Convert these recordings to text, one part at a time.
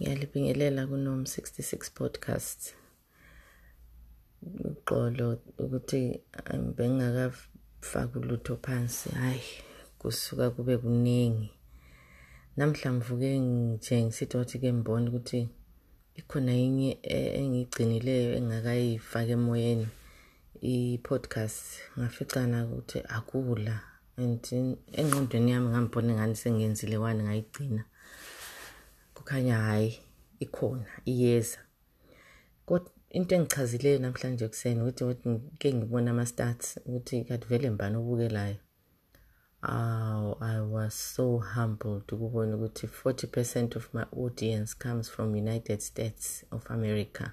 ngiyalibingelela kuNom 66 podcast uxolo ukuthi bengingakafaki ulutho phansi hayi kusuka kube kuningi. Namhla mvuke nje ngisithi wathi ke mbona ukuthi ikhona inye e- engiyigcinileyo engakayifaki emoyeni i-podcast. Ngaficana ukuthi akula and engqondweni yami ngambona engani sengiyenzile wani ngayigcina? Kukhanya hhayi ikhona iyeza kodwa into engichazileyo namhlanje ekuseni ukuthi ukuthi ngibona ama-stats ukuthi vele mbani obukelayo Oh, I was so humbled ukubona ukuthi 40% of my audience comes from United States of America.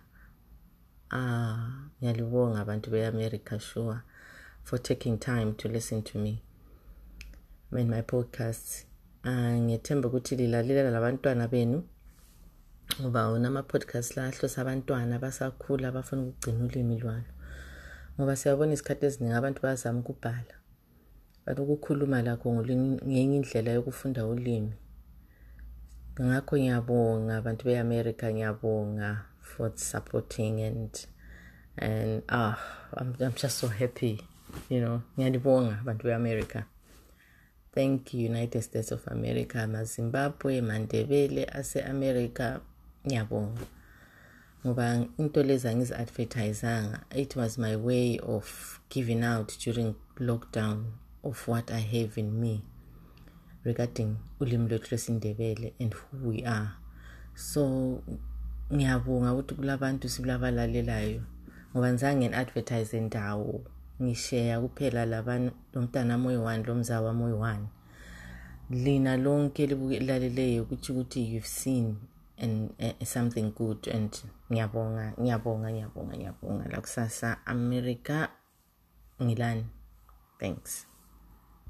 Ah, ngiyalibonga abantu be-America sure for taking time to listen to me and my podcasts. Ngiyethemba ukuthi lilalela labantwana benu ngoba wona ama-podcast la ahlose abantwana abasakhula abafuna ukugcina ulimi lwalo. Ngoba siyabona isikhathi eziningi abantu bayazama ukubhala kanti ukukhuluma lakho ngenye indlela yokufunda ulimi. Ngakho ngiyabonga abantu be-america ngiyabonga for supporting and and ah I'm, i'm just so happy you know. Ngiyalibonga abantu be-america. Thank united states of america mazimbabwe mandebele ase-america ngiyabonga. Ngoba into lezi angizi-advertisanga it was my way of giving out during lockdown of what i have in me regarding ulimi lwethu lwesindebele and who we are. So ngiyabonga ukuthi kulabantu sibulabalalelayo ngoba ngizange ngi-advertise ndawo ngisheya kuphela labana lo mntana moyi one lo mza wami oyi-one lina lonke lilaleleyo ukuthi ukuthi you've seen and uh, something good and ngiyabonga ngiyabonga ngiyabonga ngiyabonga. La kusasa america ngilani? Thanks.